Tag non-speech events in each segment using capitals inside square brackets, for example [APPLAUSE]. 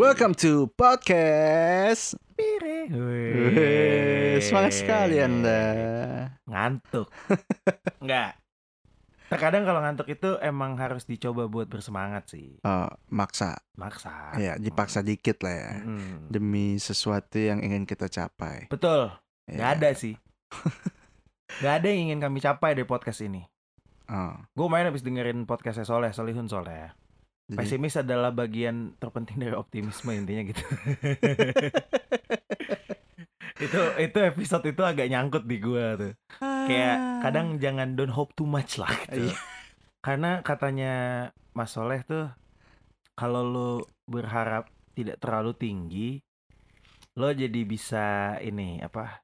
Welcome to podcast. Pire. Semangat sekali Anda. Ngantuk. [LAUGHS] Enggak. Terkadang kalau ngantuk itu emang harus dicoba buat bersemangat sih. Oh, maksa. Maksa. Ya, dipaksa dikit lah ya. Mm. Demi sesuatu yang ingin kita capai. Betul. Gak Ya. ada sih. [LAUGHS] Gak ada yang ingin kami capai dari podcast ini. Oh, Gue main habis dengerin podcastnya Soleh, Solihun Soleh. Jadi- Pesimis adalah bagian terpenting dari optimisme intinya gitu. [LAUGHS] itu itu episode itu agak nyangkut di gua tuh. Kayak kadang jangan don't hope too much lah gitu. Iya. Karena katanya Mas Soleh tuh kalau lu berharap tidak terlalu tinggi, lo jadi bisa ini apa?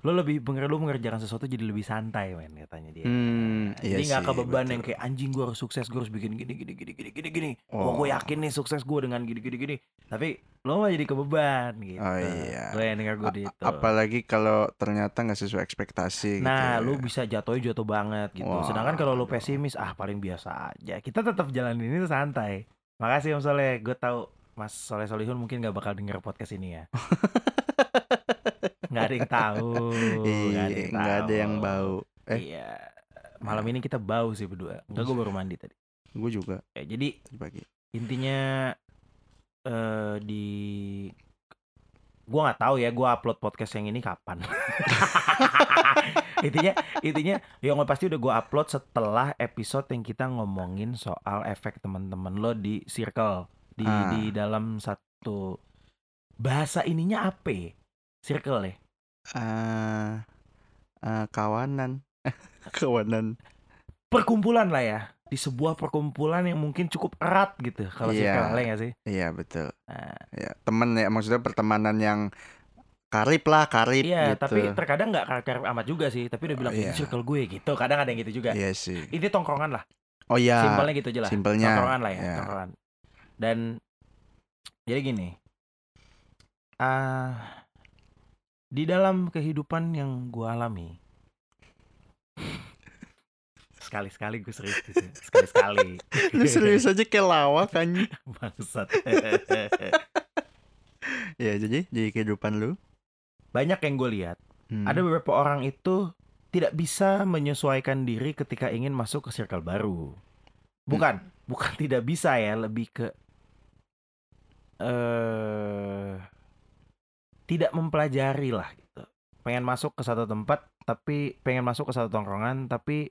Lo lebih bener lu mengerjakan sesuatu jadi lebih santai men katanya dia. Hmm, iya jadi nggak kebeban betul. yang kayak anjing gue harus sukses gue harus bikin gini gini gini gini gini gini. Oh. Oh, gue yakin nih sukses gue dengan gini gini gini. Tapi lo mah jadi kebeban gitu. Oh, iya. Gue yang denger gue gitu. Apalagi kalau ternyata nggak sesuai ekspektasi Nah, gitu. lu ya. bisa jatuhnya jatuh banget gitu. Wah, Sedangkan kalau aduh. pesimis, ah paling biasa aja. Kita tetap jalanin ini santai. Makasih Om Soleh. Gue tahu Mas Soleh Solihun mungkin gak bakal denger podcast ini ya. [LAUGHS] Gak ada yang tahu. Iya, Gak ada yang, nggak ada yang bau. Eh, Iya. Malam ini kita bau sih berdua. Enggak, gue baru mandi tadi. gue juga Ya, jadi pagi. intinya eh di gua nggak tahu ya gua upload podcast yang ini kapan [LAUGHS] intinya intinya yang pasti udah gua upload setelah episode yang kita ngomongin soal efek teman-teman lo di circle di Ah. di dalam satu bahasa ininya apa ya? circle ya Ah, ah, kawanan. [LAUGHS] kawanan. perkumpulan lah ya di sebuah perkumpulan yang mungkin cukup erat gitu kalau Iya. circle lah nggak sih Iya, betul. Nah, Ya, temen ya maksudnya pertemanan yang karib lah, karib Iya, gitu. tapi terkadang nggak karep amat juga sih. Tapi udah bilang Iya. ini circle gue gitu. Kadang ada yang gitu juga. Iya sih. Ini tongkrongan lah. Oh iya. Simpelnya gitu aja lah. Simpelnya. Tongkrongan lah ya, Iya. tongkrongan. Dan jadi gini. ah di dalam kehidupan yang gue alami. Sekali-sekali gue serius gitu. Sekali-sekali. [LAUGHS] Lu serius aja kayak lawak kan. [LAUGHS] Bangsat. [LAUGHS] ya, jadi di kehidupan lu. Banyak yang gue lihat. hmm, Ada beberapa orang itu tidak bisa menyesuaikan diri ketika ingin masuk ke circle baru. Bukan, bukan tidak bisa ya, lebih ke eh tidak mempelajari lah gitu. Pengen masuk ke satu tempat tapi pengen masuk ke satu tongkrongan tapi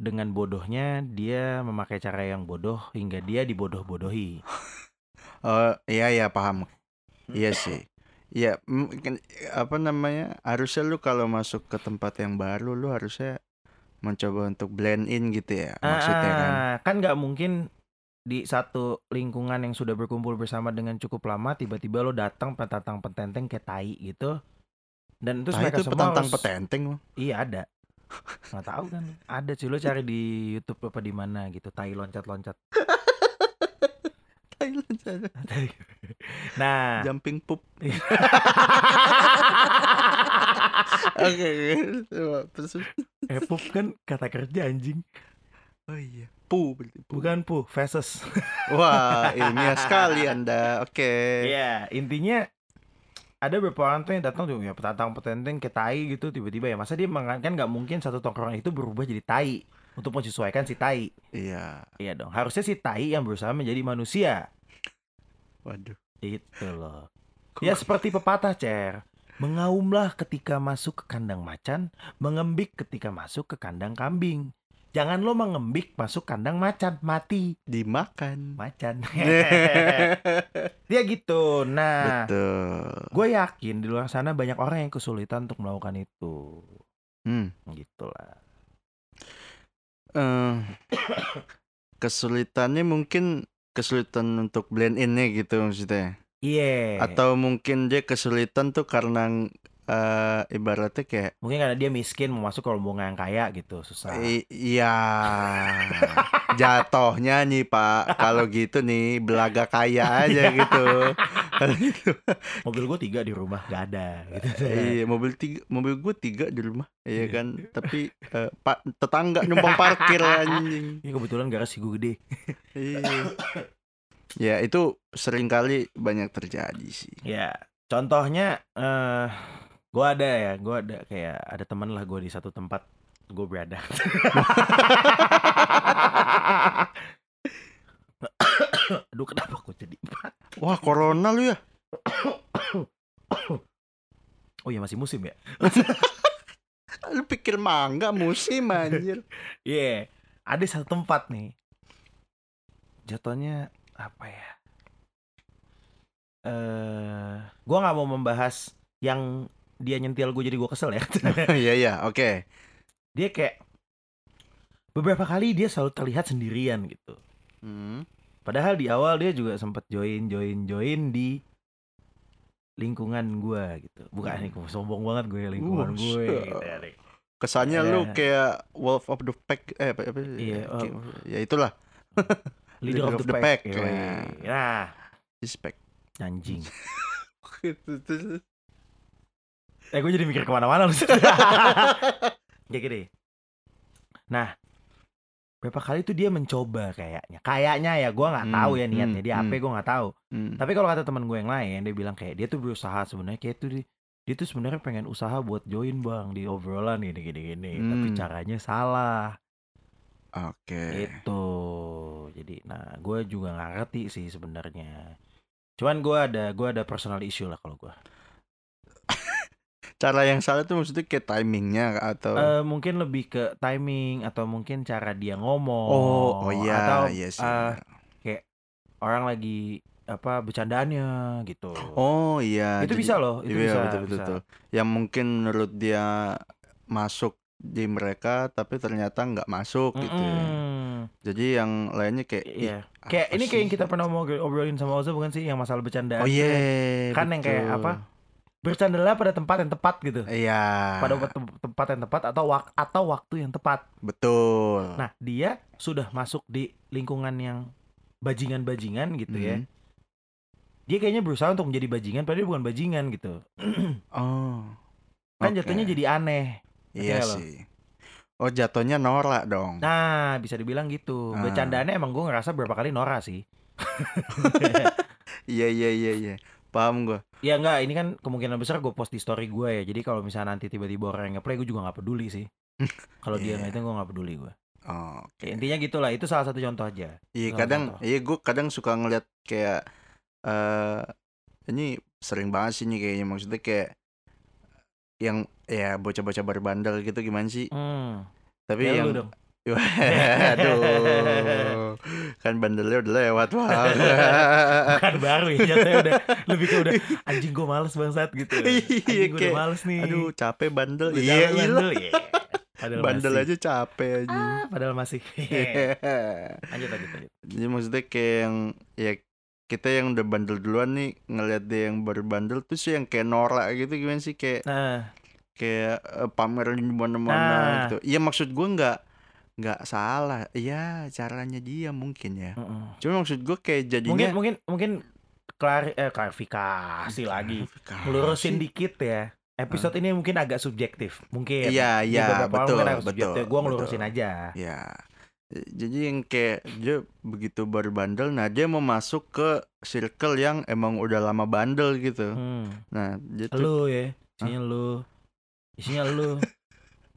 dengan bodohnya dia memakai cara yang bodoh hingga dia dibodoh-bodohi. [LAUGHS] Oh, iya iya paham. Iya sih. Iya, mungkin apa namanya? Harusnya lu kalau masuk ke tempat yang baru lu harusnya mencoba untuk blend in gitu ya. Maksudnya kan. Ah, kan nggak mungkin di satu lingkungan yang sudah berkumpul bersama dengan cukup lama tiba-tiba lo datang petantang petenteng kayak tai gitu dan terus Nah, mereka itu semua harus- petenteng iya ada nggak tahu kan ada sih lo cari di YouTube apa di mana gitu tai loncat-loncat Thailand sana. nah Jumping poop. [LAUGHS] Oke. terus. eh pup kan kata kerja anjing Oh iya. Pu berarti. pu. bukan pu feses [LAUGHS] Wah, ilmiah sekali Anda. Oke. Iya, intinya ada beberapa orang tuh yang datang tuh ya petantang petenteng kayak tai gitu tiba-tiba ya masa dia mengan- kan nggak mungkin satu tongkrongan itu berubah jadi tai untuk menyesuaikan si tai Iya. iya dong harusnya si tai yang berusaha menjadi manusia Waduh. itu loh ya seperti pepatah cer mengaumlah ketika masuk ke kandang macan mengembik ketika masuk ke kandang kambing jangan lo mengembik masuk kandang macan mati Dimakan. macan [LAUGHS] [LAUGHS] dia gitu nah Betul. Gue yakin di luar sana banyak orang yang kesulitan untuk melakukan itu. Hmm. Gitu lah. eh [COUGHS] kesulitannya mungkin kesulitan untuk blend innya gitu maksudnya. Iya. Atau mungkin dia kesulitan tuh karena eh ibaratnya kayak mungkin karena dia miskin mau masuk ke rombongan yang kaya gitu, susah. i- iya jatohnya nih Pak kalau gitu nih belaga kaya aja gitu. Kalau gitu. Mobil gue tiga di rumah gak ada gitu. Iya, mobil tiga, mobil gue tiga di rumah, iya kan. Tapi eh, pak tetangga numpang parkir [LAUGHS] anjing. Ini kebetulan garasi gue gede. Iya. Ya itu sering kali banyak terjadi sih. Ya, contohnya eh gua ada ya, gua ada kayak ada teman lah gua di satu tempat gue berada. [LAUGHS] Aduh kenapa kok jadi Wah corona lu ya? Oh iya masih musim ya? [LAUGHS] Lu pikir mangga musim anjir. [LAUGHS] Iya, ada satu tempat nih. Jatuhnya apa ya? Eh, gua nggak mau membahas yang dia nyentil gue jadi gue kesel ya. [LAUGHS] Iya iya, oke. dia kayak beberapa kali dia selalu terlihat sendirian gitu. Hmm. Padahal di awal dia juga sempat join join join di lingkungan gua gitu. Bukan nih sombong banget gue lingkungan Uh, gue gitu ya. Kesannya lu Ya. kayak wolf of the pack eh apa, apa Iya, kayak- oh. ya itulah. [LAUGHS] Leader of the, pack. yoi. Nah, Respect. anjing. [LAUGHS] Eh gue jadi mikir ke mana-mana lu. [LAUGHS] Kayak gini. Nah, berapa kali tuh dia mencoba kayaknya. Kayaknya ya gue nggak Hmm, tahu ya niatnya hmm, dia apa hmm. gue nggak tahu. Hmm. Tapi kalau kata teman gue yang lain, dia bilang kayak dia tuh berusaha sebenarnya kayak tuh di- dia tuh sebenarnya pengen usaha buat join bang di obrolan gini gini gini. Tapi Hmm. caranya salah. Oke. Itu. Jadi, nah gue juga nggak ngerti sih sebenarnya. Cuman gue ada gue ada personal issue lah kalau gue. Cara yang salah tuh maksudnya kayak timingnya atau Eh, mungkin lebih ke timing atau mungkin cara dia ngomong. Oh, oh iya, atau iya sih. eh, benar. orang lagi apa bercandaannya gitu. oh iya. itu jadi- bisa loh, itu iya, bisa. betul, betul, bisa. betul. Yang mungkin menurut dia masuk di mereka tapi ternyata nggak masuk gitu ya. Jadi yang lainnya kayak Iya. Kayak ini kayak yang kita pernah mau obrolin sama Oza bukan sih yang masalah bercandaan. Oh tuh ya. iya. Kan yang kayak betul. apa? Bercandalah pada tempat yang tepat gitu. Iya. Pada tem- tempat yang tepat atau wak atau waktu yang tepat. Betul. Nah, dia sudah masuk di lingkungan yang bajingan-bajingan gitu ya. Mhm. Dia kayaknya berusaha untuk menjadi bajingan padahal dia bukan bajingan gitu. [CLEARS THROAT] Oh. Kan Oke. jatuhnya jadi aneh. Iya sih. Oh jatuhnya norak dong. Nah, bisa dibilang gitu. Ah. Bercandaannya emang gue ngerasa berapa kali Nora sih. [LAUGHS] Iya iya iya iya. Paham gua. Ya enggak, ini kan kemungkinan besar gue post di story gue ya. Jadi kalau misalnya nanti tiba-tiba orang yang ngeplay gue juga nggak peduli sih. [LAUGHS] Kalau dia Iya. nggak itu gue nggak peduli gue. Oh, Ya, intinya gitulah, itu salah satu contoh aja. Iya kadang iya gue kadang suka ngeliat kayak eh ini sering banget sih nih kayaknya maksudnya kayak yang ya bocah-bocah berbandel gitu gimana sih? Hmm. Tapi Kayak yang dong. Aduh [LAUGHS] kan bandelnya udah lewat banget. [LAUGHS] Bukan baru ya, jatuhnya udah lebih ke udah anjing gue males bangsat gitu. Iya, Anjing gue udah males nih. aduh capek bandel. Iya iya. bandel, iya. Padahal Bandel masih. aja capek aja. Ah, padahal masih. [LAUGHS] lanjut lanjut lanjut. Jadi maksudnya kayak yang ya kita yang udah bandel duluan nih ngeliat dia yang baru bandel tuh sih yang kayak norak gitu gimana sih kayak Nah, kayak pamerin di mana-mana Nah. gitu. Iya maksud gue nggak nggak salah. Iya caranya dia mungkin ya. mm-mm. Cuma maksud gue kayak mungkin jadinya mungkin mungkin klari eh, klarifikasi lagi. Klarifikasi. Ngelurusin dikit ya. Episode ini mungkin agak subjektif, mungkin. Iya iya betul mungkin betul. Gue ngelurusin betul. aja. Ya. Jadi yang kayak dia begitu baru bandel, nah dia mau masuk ke circle yang emang udah lama bandel gitu. Hmm. Nah dia tuh Lu ya, isinya lu. Isinya lu. [LAUGHS]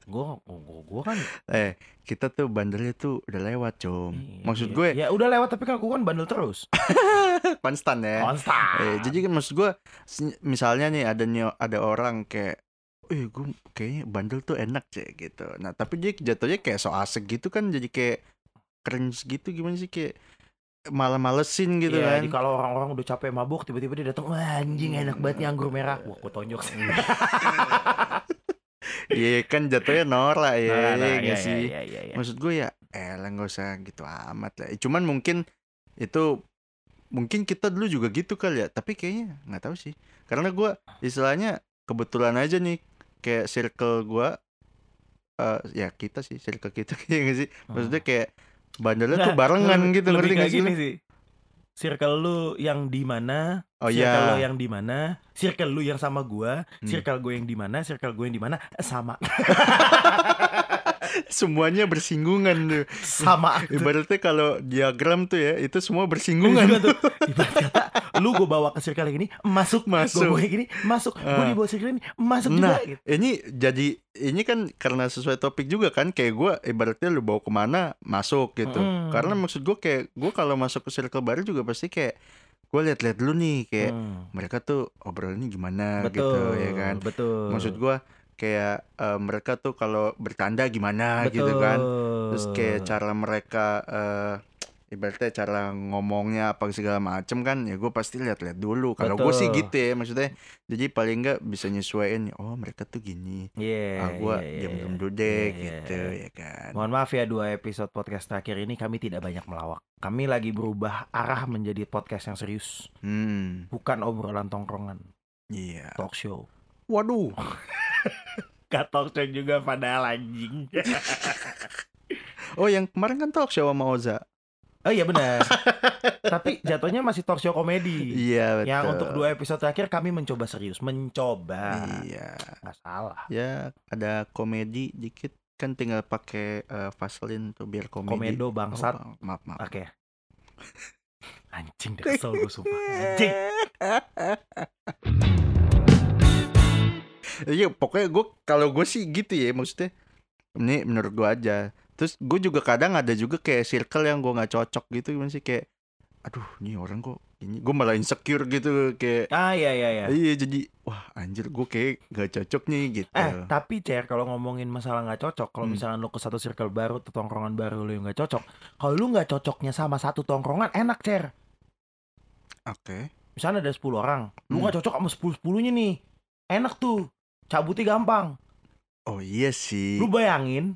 Gue gua, gua kan eh kita tuh bandelnya tuh udah lewat com. iya, Maksud iya. gue Ya udah lewat tapi kan aku kan bandel terus. [LAUGHS] konstan ya. Konstan. Eh, jadi kan maksud gue misalnya nih ada ada orang kayak eh gue kayaknya bandel tuh enak sih gitu. Nah, tapi dia jatuhnya kayak so asik gitu kan jadi kayak cringe gitu gimana sih kayak malah malesin gitu Iya, kan. jadi kalau orang-orang udah capek mabuk tiba-tiba dia datang, anjing enak banget nih anggur merah. Wah, aku tonjok sih. [LAUGHS] Iya kan jatuhnya norak ya, Nah, nah, iya iya, nggak sih. iya, iya, iya. Maksud gue ya, eh lah nggak usah gitu amat lah. Cuman mungkin itu mungkin kita dulu juga gitu kali ya. Tapi kayaknya nggak tahu sih. Karena gue istilahnya kebetulan aja nih kayak circle gue eh ya kita sih circle kita [LAUGHS] kayak nggak sih. Maksudnya kayak bandelnya tuh barengan gitu lebih ngerti nggak sih? sih. Circle lu yang di mana? Oh circle lu iya. yang di mana? Circle lu yang sama gua, Hmm. circle gue yang di mana? Circle gue yang di mana? Sama. [LAUGHS] semuanya bersinggungan tuh. sama tuh. Ibaratnya kalau diagram tuh ya, itu semua bersinggungan. Juga tuh. Ibarat kata lu gue bawa ke circle yang gini masuk Masuk. gue gini masuk gue Ah. dibawa circle ini masuk Nah, juga gitu. ini jadi ini kan karena sesuai topik juga kan kayak gue ibaratnya lu bawa ke mana masuk gitu. Mm. Karena maksud gue kayak gue kalau masuk ke circle baru juga pasti kayak gue liat-liat dulu nih kayak Hmm. mereka tuh obrolannya gimana betul gitu ya kan. betul Maksud gue kayak eh, mereka tuh kalau bercanda gimana gitu kan. Terus kayak cara mereka eh ibaratnya cara ngomongnya apa segala macem kan ya gue pasti lihat-lihat dulu. Kalau gue sih Betul. gitu ya maksudnya. Jadi paling nggak bisa nyesuaiin oh mereka tuh gini. Iya, ah gue iya, diam-diam iya. dulu deh iya, gitu iya. ya kan. Mohon maaf ya dua episode podcast terakhir ini kami tidak banyak melawak. Kami lagi berubah arah menjadi podcast yang serius, Hmm, bukan obrolan tongkrongan, iya. talk show. Waduh. [LAUGHS] [LAUGHS] Gak talk show juga padahal anjing. [LAUGHS] Oh yang kemarin kan talk show sama Oza. oh iya benar. [LAUGHS] Tapi jatuhnya masih talk show komedi. Iya betul. Yang untuk dua episode terakhir kami mencoba serius, mencoba. Iya. Nggak salah. Ya ada komedi dikit kan tinggal pakai eh, Vaseline tuh biar komedi. Komedo Oh, bangsat. maaf maaf. Oke. Anjing deh kesel gue sumpah. Anjing. Iya pokoknya gue kalau gue sih gitu ya maksudnya ini menurut gue aja. Terus gue juga kadang ada juga kayak circle yang gue nggak cocok gitu gimana sih kayak aduh ini orang kok ini gue malah insecure gitu kayak Ah iya iya iya. iya jadi wah anjir gue kayak gak cocok nih gitu. Eh tapi Cer kalau ngomongin masalah nggak cocok kalau Hmm. misalnya lu ke satu circle baru atau tongkrongan baru lu yang nggak cocok kalau lu nggak cocoknya sama satu tongkrongan enak Cer Oke. misalnya ada 10 orang lu Hmm. nggak cocok sama 10 10 nya nih enak tuh cabutnya gampang Oh iya sih. lu bayangin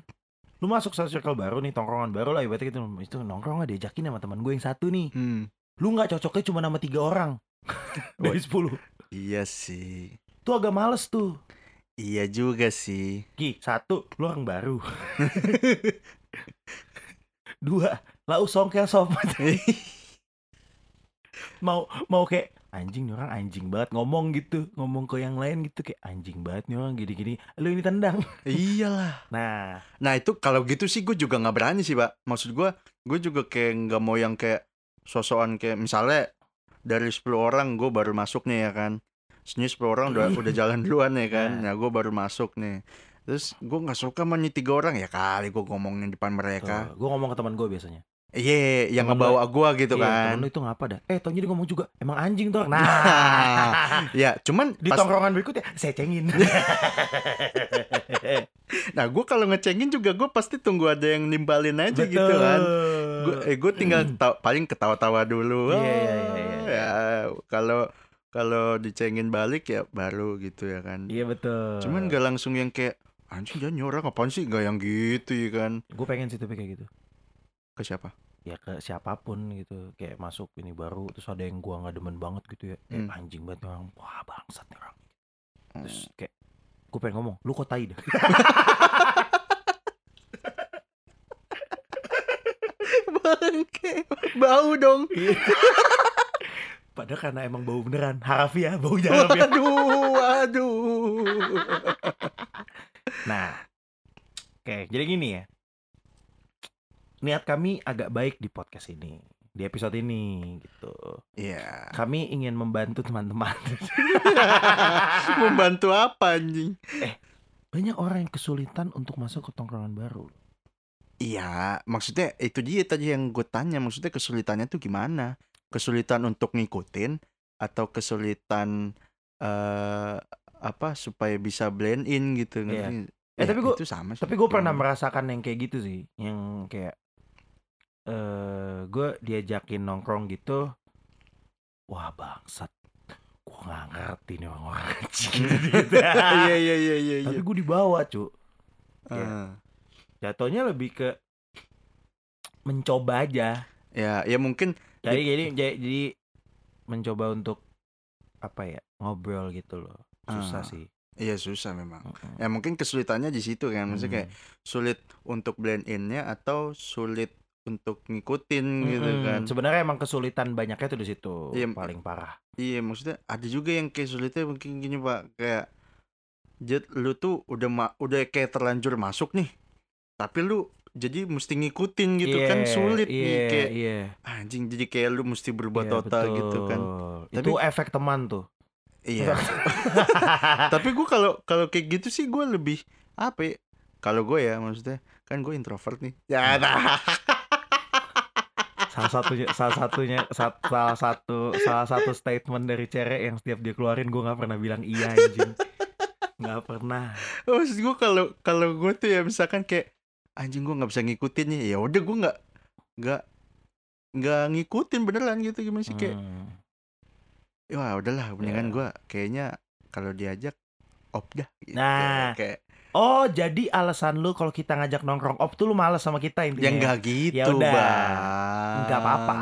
lu masuk satu circle baru nih tongkrongan baru lah ibaratnya gitu itu nongkrong lah diajakin sama teman gue yang satu nih Hmm, lu nggak cocoknya cuma nama tiga orang [LAUGHS] dari 10 iya sih. tuh agak males tuh Iya juga sih. Ki, satu, lu orang baru. [LAUGHS] Dua, lau songkel sobat. [LAUGHS] mau mau kayak anjing nih orang anjing banget ngomong gitu, ngomong ke yang lain gitu kayak anjing banget nih orang gini-gini. Lu ini tendang. [LAUGHS] Iyalah. Nah, Nah itu kalau gitu sih gue juga nggak berani sih pak. Maksud gue, gue juga kayak nggak mau yang kayak sosokan kayak misalnya dari 10 orang gue baru masuk nih ya kan. Sini 10 orang udah [LAUGHS] udah jalan duluan ya kan. Nah gue baru masuk nih. Terus gue nggak suka sama nih tiga orang ya kali gue ngomongin depan mereka. gue ngomong ke teman gue biasanya. Iya, yang Temen ngebawa gue gitu Iya, kan. temen lu itu ngapa dah? Eh, taunya dia ngomong juga, emang anjing tuh. Nah, [LAUGHS] ya cuman di pas, tongkrongan berikutnya saya cengin. [LAUGHS] nah gue kalau ngecengin juga gue pasti tunggu ada yang nimbalin aja gitu kan. Gue eh gue tinggal ta- paling ketawa-tawa dulu. Iya, iya, iya, iya, iya. Ya kalau kalau dicengin balik ya baru gitu ya kan. Iya betul. Cuman gak langsung yang kayak anjing dia nyorang apaan sih gak yang gitu ya kan. gue pengen sih tapi kayak gitu. Ke siapa? ya ke siapa pun gitu kayak masuk ini baru terus ada yang gua nggak demen banget gitu ya kayak Hmm. anjing banget orang wah bangsat nih orang Hmm. terus kayak gue pengen ngomong lu kok tai dah [LAUGHS] Bangke, bau dong. [LAUGHS] padahal karena emang bau beneran harafiah baunya [LAUGHS] harafiah Waduh, waduh. nah oke jadi gini ya niat kami agak baik di podcast ini di episode ini gitu Iya. kami ingin membantu teman-teman [LAUGHS] Membantu apa anjing? banyak orang yang kesulitan untuk masuk ke tongkrongan baru Iya, maksudnya itu dia tadi yang gue tanya, maksudnya kesulitannya tuh gimana? Kesulitan untuk ngikutin atau kesulitan eh apa supaya bisa blend in gitu ngerti? Eh, tapi gua- itu sama sih. Tapi gue pernah Gimana? merasakan yang kayak gitu sih, yang kayak eh gue diajakin nongkrong gitu, wah bangsat, gue nggak ngerti nih orang-orang [LAUGHS] anjing gitu. Iya [LAUGHS] iya iya iya iya. Tapi gue dibawa cu, Ah. jatuhnya lebih ke mencoba aja. Ya, ya mungkin Jadi jadi jadi, jadi mencoba untuk apa ya ngobrol gitu loh, susah Ah. sih. iya susah memang. Mm-mm. Ya mungkin kesulitannya di situ kan, maksudnya kayak Hmm. sulit untuk blend innya atau sulit untuk ngikutin gitu Mm-mm. kan. Sebenarnya emang kesulitan banyaknya tuh di situ, Iya. paling parah. Iya maksudnya ada juga yang kayak sulitnya mungkin gini pak kayak Jet lu tuh udah ma udah kayak terlanjur masuk nih tapi lu jadi mesti ngikutin gitu kan Iya, sulit iya, nih kayak iya. anjing jadi kayak lu mesti berubah Iya, total gitu kan betul. Itu Tapi- efek teman tuh. iya [LAUGHS] [LAUGHS] tapi gue kalau kalau kayak gitu sih gue lebih apa ya kalau gue ya maksudnya kan gue introvert nih ya nah. Salah satunya salah satunya sa- salah satu salah satu statement dari Cere yang setiap dia keluarin gue nggak pernah bilang iya anjing nggak pernah maksud gue kalau kalau gue tuh ya misalkan kayak anjing gue nggak bisa ngikutin ya udah gue nggak nggak nggak ngikutin beneran gitu gimana sih kayak Hmm. wah udahlah mendingan Ya. gue kayaknya kalau diajak op dah gitu. Nah. kayak oh jadi alasan lu kalau kita ngajak nongkrong op tuh lu males sama kita intinya ya nggak gitu Ya udah. bang nggak apa-apa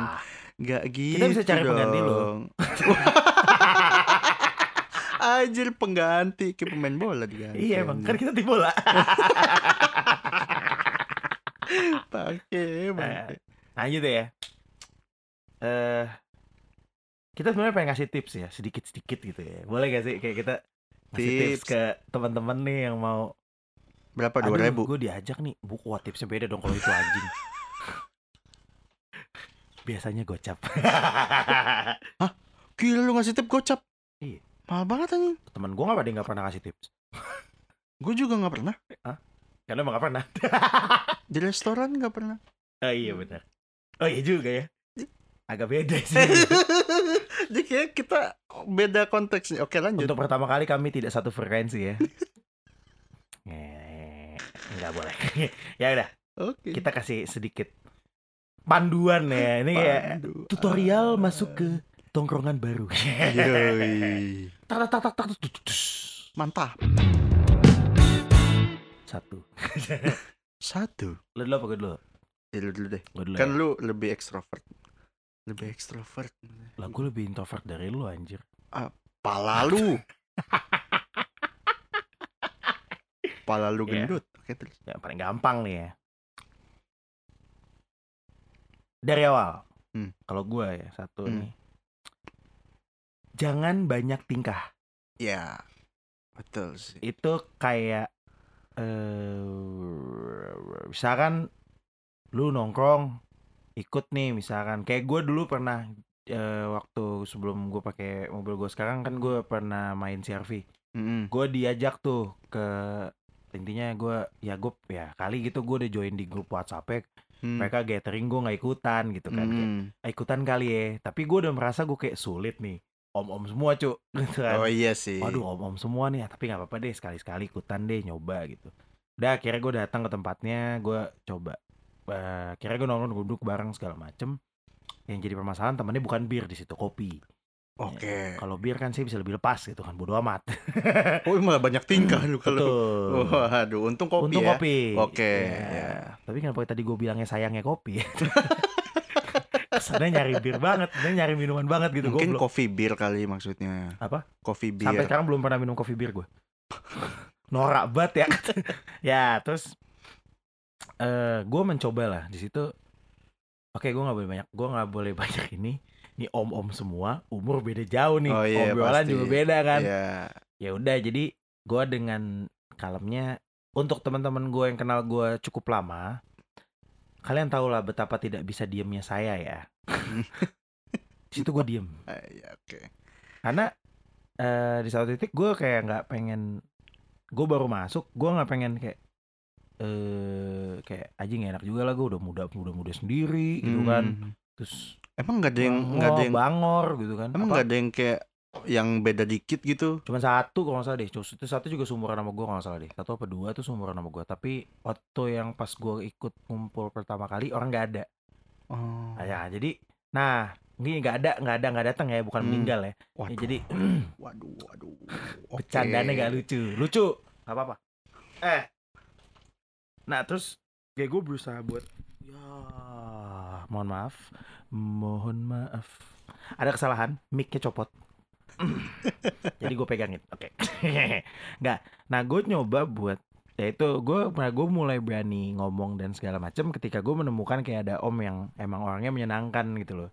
nggak gitu bisa cari pengganti lu. dong. [LAUGHS] Anjir pengganti kayak pemain bola diganti. iya emang kan kita tim bola pakai pakai. nah gitu ya eh kita sebenarnya pengen ngasih tips ya sedikit sedikit gitu ya boleh gak sih kayak kita ngasih tips, Tips. ke teman-teman nih yang mau Berapa dua ribu? gue diajak nih buku wah tipsnya beda dong kalau itu anjing [LAUGHS] biasanya gocap [LAUGHS] Gila lu ngasih tip gocap. Iya. Mahal banget anjing. temen gue nggak pada nggak pernah ngasih tips [LAUGHS] Gue juga nggak pernah. karena emang nggak pernah Di restoran nggak pernah. oh iya benar oh iya juga ya agak beda sih Jadi kayak kita beda konteksnya. Oke lanjut. untuk pertama kali kami tidak satu frekuensi ya nggak boleh [LAUGHS] ya udah Oke. kita kasih sedikit panduan ya ini Pandu. tutorial Ah. masuk ke tongkrongan baru. Mantap. satu [LAUGHS] Satu. lu dulu apa gue dulu Ya lu dulu deh. dulu Kan ya. lu lebih ekstrovert. Lebih ekstrovert. lah gue lebih introvert dari lu anjir Pala lu. [LAUGHS] Pala lu Iya. gendut. Oke terus. yang paling gampang nih ya dari awal Hmm. kalau gue ya satu Hmm. nih jangan banyak tingkah Ya. Betul sih. itu kayak eh misalkan lu nongkrong ikut nih misalkan kayak gue dulu pernah eh, waktu sebelum gue pakai mobil gue sekarang kan gue pernah main CRV Mm-mm. gue diajak tuh ke intinya gue ya gue ya kali gitu gue udah join di grup WhatsApp Hmm. mereka gathering gue nggak ikutan gitu kan kayak, Mm. "Ah, ikutan kali ya tapi gue udah merasa gue kayak sulit nih om-om semua cuk [LAUGHS] gitu kan Oh iya sih. Waduh om-om semua nih, tapi nggak apa-apa deh sekali-sekali ikutan deh nyoba gitu. Udah akhirnya gue datang ke tempatnya, gue coba. Eh, akhirnya gue nongkrong duduk bareng segala macem. Yang jadi permasalahan temennya bukan bir di situ kopi. Oke. Kalau bir kan sih bisa lebih lepas gitu kan, bodo amat. [LAUGHS] Oh malah banyak tingkah lu kalau. Waduh, untung kopi Untung ya. kopi. Oke, Ya. ya. Tapi kenapa tadi gue bilangnya sayangnya kopi? [LAUGHS] Kesannya nyari bir banget, sebenarnya nyari minuman banget gitu. Mungkin coffee beer kali maksudnya. Apa? Coffee beer. Sampai sekarang belum pernah minum kopi bir gue. Norak banget ya. [LAUGHS] ya terus eh gue mencoba lah di situ. Oke gue nggak boleh banyak, gue nggak boleh banyak ini. Ini om-om semua, umur beda jauh nih. Oh iya, Obrolan pasti. juga beda kan. Iya. Ya udah jadi gue dengan kalemnya untuk teman-teman gue yang kenal gue cukup lama, kalian tahu lah betapa tidak bisa diemnya saya ya. [LAUGHS] di situ gue diem Ah, Iya, oke. karena eh di satu titik gue kayak nggak pengen gue baru masuk gue nggak pengen kayak eh kayak aja nggak enak juga lah gue udah muda muda muda sendiri gitu kan Hmm. terus Emang nggak ada yang nggak ada bangor, yang bangor gitu kan emang nggak ada yang kayak yang beda dikit gitu. cuma satu kalau nggak salah deh Cuma- itu satu juga sumuran sama gue kalau nggak salah deh satu apa dua tuh sumuran sama gue tapi waktu yang pas gue ikut ngumpul pertama kali orang nggak ada Oh. Nah, ya jadi nah ini nggak ada nggak ada nggak datang ya bukan Hmm. meninggal ya, Ya, Waduh. jadi [CLEARS THROAT] waduh, waduh. [CLEARS THROAT] Oke. Bercandanya gak lucu Lucu Gak apa-apa Eh Nah terus Kayak gue berusaha buat Ya Mohon maaf Mohon maaf Ada kesalahan Mic-nya copot [LAUGHS] Jadi gue pegangin Oke [LAUGHS] Nggak Nah gue nyoba buat Ya itu gue nah gue mulai berani ngomong dan segala macam ketika gue menemukan kayak ada om yang emang orangnya menyenangkan gitu loh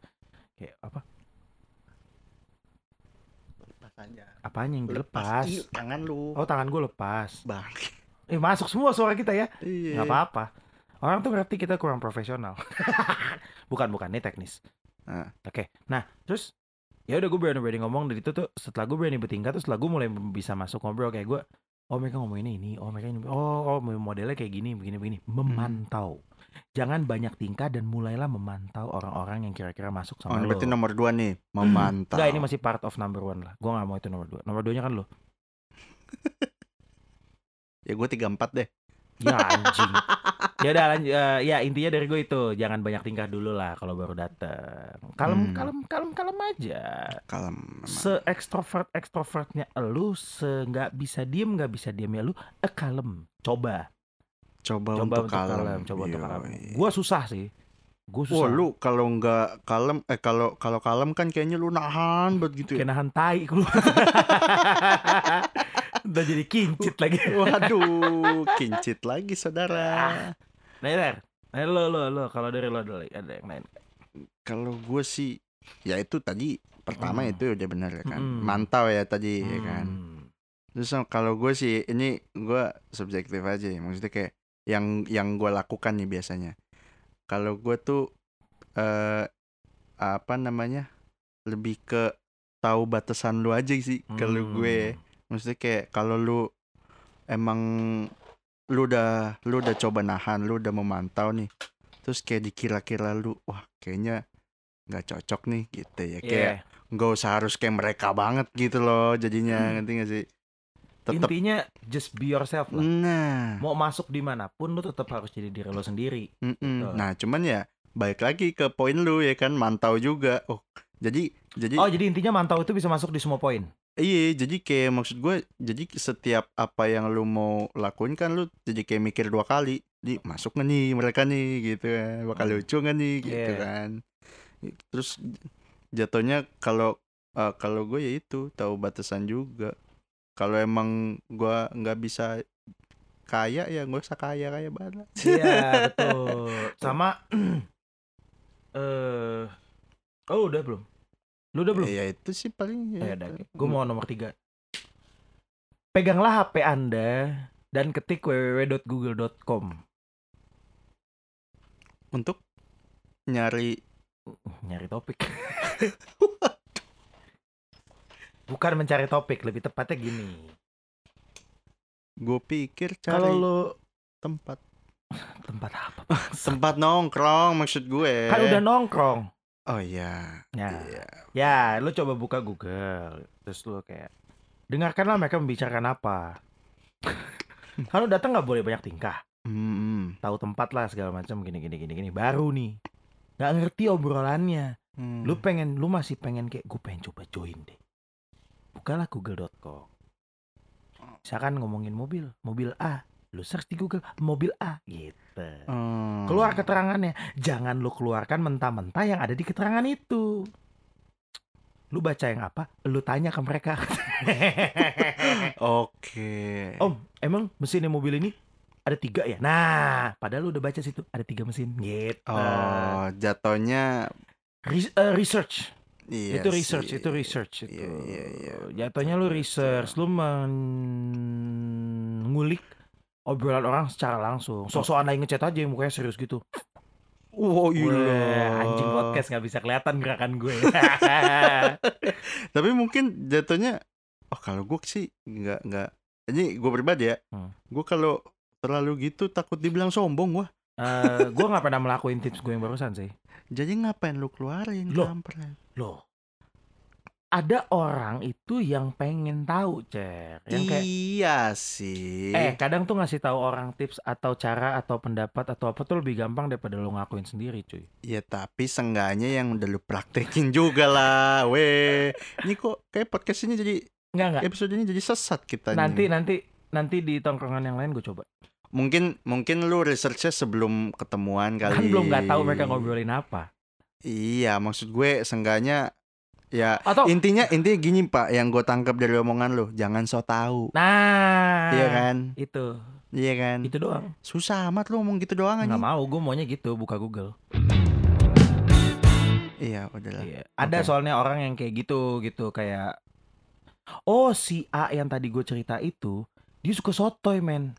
kayak apa Lepas aja. apanya yang Lepas. dilepas Ih, tangan lu. oh tangan gue lepas Bang. Eh masuk semua suara kita ya. Iya. Nggak apa-apa. Orang tuh ngerti kita kurang profesional. [LAUGHS] bukan bukan ini teknis. Ah. Oke. Nah terus ya udah gue berani-berani ngomong dari itu tuh setelah gue berani bertingkat terus setelah gue mulai bisa masuk ngobrol kayak gue oh mereka ngomongin ini oh mereka ini oh, oh modelnya kayak gini begini begini memantau jangan banyak tingkah dan mulailah memantau orang-orang yang kira-kira masuk Oh, sama ini lo berarti nomor dua nih, memantau. Enggak, ini masih part of number one lah. Gue gak mau itu nomor dua. Nomor duanya kan lo. [LAUGHS] Ya gue tiga empat deh. Ya anjing. [LAUGHS] ya udah lanjut. eh, ya intinya dari gue itu jangan banyak tingkah dulu lah kalau baru dateng. Kalem, Hmm. kalem, kalem, kalem aja. Kalem. Se ekstrovert ekstrovertnya lu, se nggak bisa diem nggak bisa diem ya lu, eh kalem. Coba, Coba, coba untuk untuk kalem. kalem, coba untuk kalem. Yoi. Gue susah sih. Gue Wah susah. lu kalau nggak kalem eh kalau kalau kalem kan kayaknya lu nahan banget gitu ya. Kayak nahan tai keluar. [LAUGHS] Udah jadi kincit lagi. Waduh, kincit lagi saudara. Nah, Ler. Nah, lo, lo, lo. Kalau dari lo dulu ada yang lain. Kalau gue sih ya itu tadi pertama Hmm. itu udah benar ya kan. Mm-mm. Mantau ya tadi ya kan. Hmm. Terus kalau gue sih ini gue subjektif aja ya. Maksudnya kayak yang yang gue lakukan nih biasanya. Kalau gue tuh eh apa namanya? Lebih ke tahu batasan lu aja sih kalau Hmm. gue. Maksudnya kayak kalau lu emang lu udah lu udah coba nahan, lu udah memantau nih. Terus kayak dikira-kira lu wah kayaknya nggak cocok nih gitu ya. Kayak Iya. nggak usah harus kayak mereka banget gitu loh jadinya ngerti gak sih? Tetap Intinya just be yourself lah. nah. Mau masuk di mana pun lu tetap harus jadi diri lo sendiri. mm-mm. Betul. Nah, cuman ya balik lagi ke poin lu ya kan mantau juga. Oh, jadi jadi Oh jadi intinya mantau itu bisa masuk di semua poin. Iya, jadi kayak maksud gue, jadi setiap apa yang lu mau lakuin kan lu jadi kayak mikir dua kali, di masuk nggak nih mereka nih gitu kan, bakal Hmm. lucu nggak nih gitu Iya. kan. Terus jatuhnya kalau eh, kalau gue ya itu tahu batasan juga. Kalau emang gue nggak bisa kaya ya gue usah kaya kaya banget. Iya [LAUGHS] betul. Sama [CLEARS THROAT] eh oh udah belum? Lu udah belum? Ya itu sih paling. Ya ya. udah. Gue mau nomor tiga. Peganglah HP Anda dan ketik www.google.com. untuk nyari Nyari topik. [LAUGHS] Bukan mencari topik, lebih tepatnya gini. gue pikir Kalau cari lu tempat [LAUGHS] tempat apa? [LAUGHS] tempat nongkrong maksud gue. Kan udah nongkrong. Oh iya. Ya. Iya. Ya, lu coba buka Google, terus lu kayak dengarkanlah mereka membicarakan apa. [LAUGHS] Kalau datang nggak boleh banyak tingkah, Hmm. tahu tempat lah segala macam gini gini gini gini. Baru nih, nggak ngerti obrolannya. Hmm. Lu pengen, lu masih pengen kayak gue pengen coba join deh. Bukalah google.com. Misalkan ngomongin mobil, mobil A, lu search di Google mobil A gitu. Hmm. Keluar keterangannya. Jangan lu keluarkan mentah-mentah yang ada di keterangan itu. Lu baca yang apa? Lu tanya ke mereka. [LAUGHS] Oke. Om, emang mesinnya mobil ini ada tiga ya? Nah, padahal lu udah baca situ ada tiga mesin. Gitu. Oh, jatuhnya Re- eh, research. iya itu research, sih. itu research itu. Iya, iya, iya. Jatuhnya lu research, lu mengulik obrolan orang secara langsung. Sok-sokan lagi ngechat aja mukanya serius gitu. Wow, iya. Anjing podcast nggak bisa kelihatan gerakan gue. [LAUGHS] Tapi mungkin jatuhnya oh kalau gue sih nggak nggak ini gue pribadi ya. Hmm. Gue kalau terlalu gitu takut dibilang sombong wah. Eh, gue nggak pernah melakukan tips gue yang barusan sih. Jadi ngapain lu keluarin Loh. kampret? Loh, ada orang itu yang pengen tahu, cer. Yang kayak, Iya sih. eh kadang tuh ngasih tahu orang tips atau cara atau pendapat atau apa tuh lebih gampang daripada lo ngakuin sendiri, cuy. Ya tapi seenggaknya yang udah lu praktekin juga lah, weh. Ini kok kayak podcast ini jadi Enggak enggak. episode ini jadi sesat kita Nanti nih. nanti nanti di tongkrongan yang lain gue coba. Mungkin mungkin lu researchnya sebelum ketemuan kali. Kan belum nggak tahu mereka ngobrolin apa. Iya, maksud gue seenggaknya ya Atau intinya intinya gini Pak, yang gue tangkap dari omongan lu, jangan so tahu. nah, Iya kan? itu Iya kan? itu doang. Susah amat lu ngomong gitu doang Nggak anjing. mau, gue maunya gitu, buka Google. Iya, udahlah. Iya. Ada Oke. soalnya orang yang kayak gitu gitu kayak oh si A yang tadi gue cerita itu dia suka sotoy men.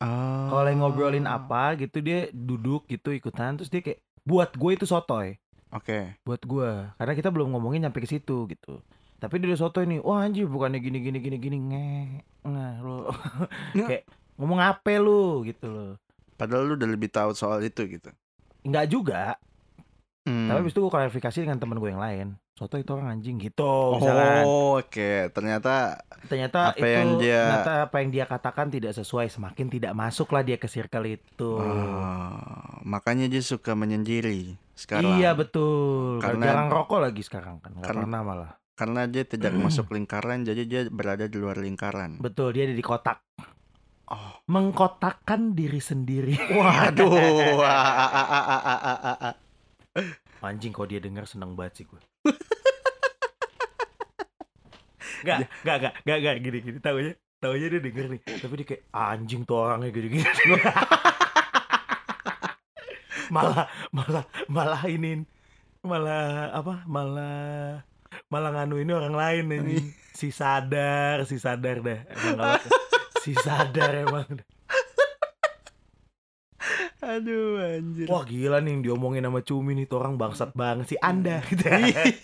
Oh. Kalau ngobrolin apa gitu dia duduk gitu ikutan terus dia kayak buat gue itu sotoy. Oke. buat gua. Karena kita belum ngomongin nyampe ke situ gitu. Tapi udah soto ini wah anjir bukannya gini gini gini gini nge nah lo. [LAUGHS] Kayak ngomong apa lu? Gitu loh. Padahal lu udah lebih tahu soal itu gitu. nggak juga. Hmm. tapi habis itu gua klarifikasi dengan teman gue yang lain. Soto itu orang anjing gitu misalkan. Oh, oke. Ternyata ternyata apa itu yang dia- ternyata apa yang dia katakan tidak sesuai semakin tidak masuk lah dia ke circle itu. Oh, makanya dia suka menyendiri sekarang. iya betul Karena- jarang rokok lagi sekarang kan nggak Karena- pernah malah Karena dia tidak masuk lingkaran, jadi dia berada di luar lingkaran. betul dia ada di kotak Oh. mengkotakkan diri sendiri [LAUGHS] Waduh. Ah, ah, ah, ah, ah, ah, ah, ah. Anjing kalau dia denger seneng banget sih gue. [LAUGHS] Gak, gak, gak, gak, gak, gini, gini, taunya, taunya dia denger nih, tapi dia kayak anjing tuh orangnya gini-gini. [LAUGHS] malah, malah, malah ini, malah apa, malah, malah nganuin orang lain anjing. Si sadar, si sadar dah, emang si sadar emang. Aduh, anjir. Wah gila nih yang diomongin sama Cumi nih, tuh orang bangsat banget sih Anda. Gitu.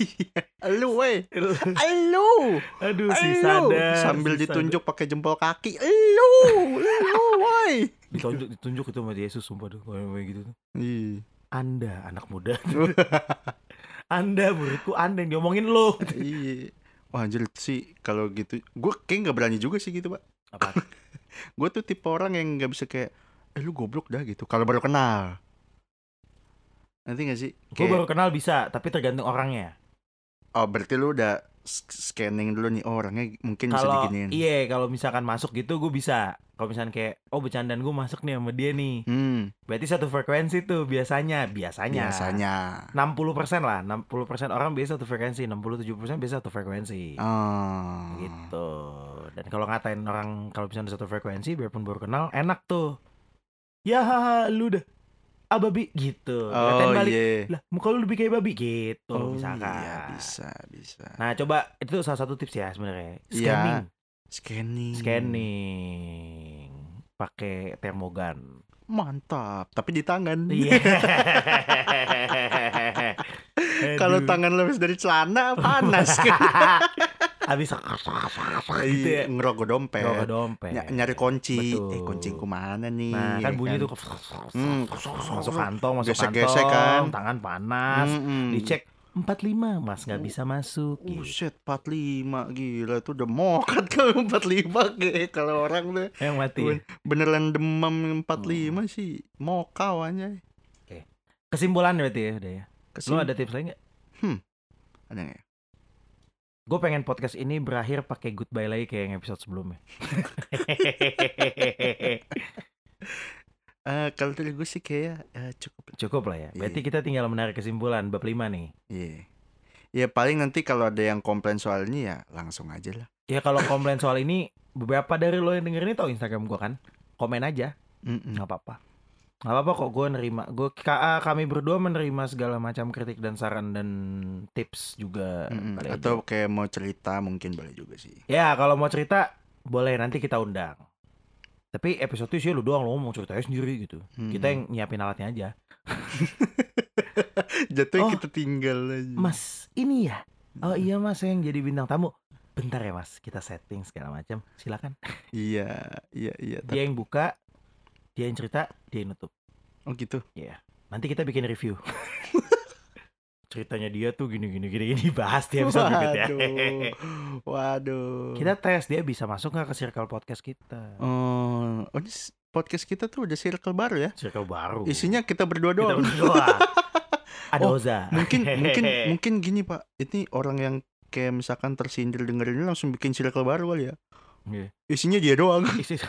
[LAUGHS] Lu, weh. Lu. Aduh si sadar Sambil si ditunjuk pakai jempol kaki. Lu. Lu, woi. Ditunjuk ditunjuk itu sama Yesus sumpah tuh kayak kayak gitu tuh. Ih. Anda anak muda. [LAUGHS] Anda muridku Anda yang diomongin lo. Iya. Wah anjir sih kalau gitu gue kayak nggak berani juga sih gitu pak. Apa? [LAUGHS] Gue tuh tipe orang yang nggak bisa kayak eh lu goblok dah gitu. Kalau baru kenal. Nanti gak sih? Gue Kayak, baru kenal bisa tapi tergantung orangnya. Oh berarti lu udah scanning dulu nih oh, orangnya mungkin bisa kalau diginiin. iya kalau misalkan masuk gitu gue bisa. Kalau misalkan kayak oh bercandaan gue masuk nih sama dia nih. Hmm. Berarti satu frekuensi tuh biasanya biasanya. Biasanya. 60% lah 60% orang biasa satu frekuensi 67% biasa satu frekuensi. Oh. Gitu. Dan kalau ngatain orang kalau misalnya satu frekuensi biarpun baru kenal enak tuh. Ya haha, lu dah ah babi gitu. Oh balik iya. Lah muka lu lebih kayak babi gitu oh misalkan iya bisa bisa. Nah coba itu salah satu tips ya sebenarnya. Iya. scanning. Scanning. Scanning. Pakai termogan. Mantap tapi di tangan. Iya. [LAUGHS] Kalau tangan lepas dari celana panas [LAUGHS] habis gitu ya ngerokok dompet. Bawa dompet Ny- nyari kunci. Betul. Eh, kunciku mana nih? Nah kan bunyi tuh Hmm. masuk kantong, masuk Gesek-gesek kantong, kan. tangan panas, Mm-mm. dicek 45 mas nggak bisa masuk. gitu. Buset, 45 gila itu udah mokat [LAUGHS] kalau 45 kayak kalau orang tuh Yang mati. ya? beneran demam 45 Hmm. sih mokau aja. Kesimpulan berarti ya udah ya. Kesim... Lu ada tips lain nggak? ada nggak ya? Gue pengen podcast ini berakhir pakai goodbye lagi kayak yang episode sebelumnya. [LAUGHS] Eh, kalau dari gue sih kayak eh, cukup. Cukup lah ya. Berarti Iya. kita tinggal menarik kesimpulan bab 5 nih. Iya. Ya paling nanti kalau ada yang komplain soal ini ya langsung aja lah. Ya kalau komplain soal ini beberapa dari lo yang denger ini tau Instagram gue kan. Komen aja, Mm-mm. nggak apa-apa. Nggak apa-apa kok gue nerima. Gue kami berdua menerima segala macam kritik dan saran dan tips juga. Kali aja. Atau kayak mau cerita mungkin boleh juga sih. Ya kalau mau cerita boleh nanti kita undang. Tapi episode itu sih lu doang lo mau ceritanya sendiri gitu. Hmm. Kita yang nyiapin alatnya aja. [LAUGHS] Jatuhnya Oh, kita tinggal aja. Mas, ini ya. Oh iya Mas yang jadi bintang tamu. Bentar ya Mas, kita setting segala macam. Silakan. Iya, iya, iya. Dia yang buka, dia yang cerita, dia yang nutup. Oh gitu. Nanti kita bikin review. [LAUGHS] Ceritanya dia tuh gini gini gini gini bahas di episode berikutnya. Waduh. Waduh. kita tes dia bisa masuk nggak ke circle podcast kita. Oh, oh, podcast kita tuh udah circle baru ya. Circle baru. Isinya kita berdua kita doang. berdua. [LAUGHS] Ada Oh, Oza. mungkin [LAUGHS] mungkin mungkin gini, Pak. Ini orang yang kayak misalkan tersindir dengerin ini langsung bikin circle baru kali ya. Iya. Isinya dia doang. Isi-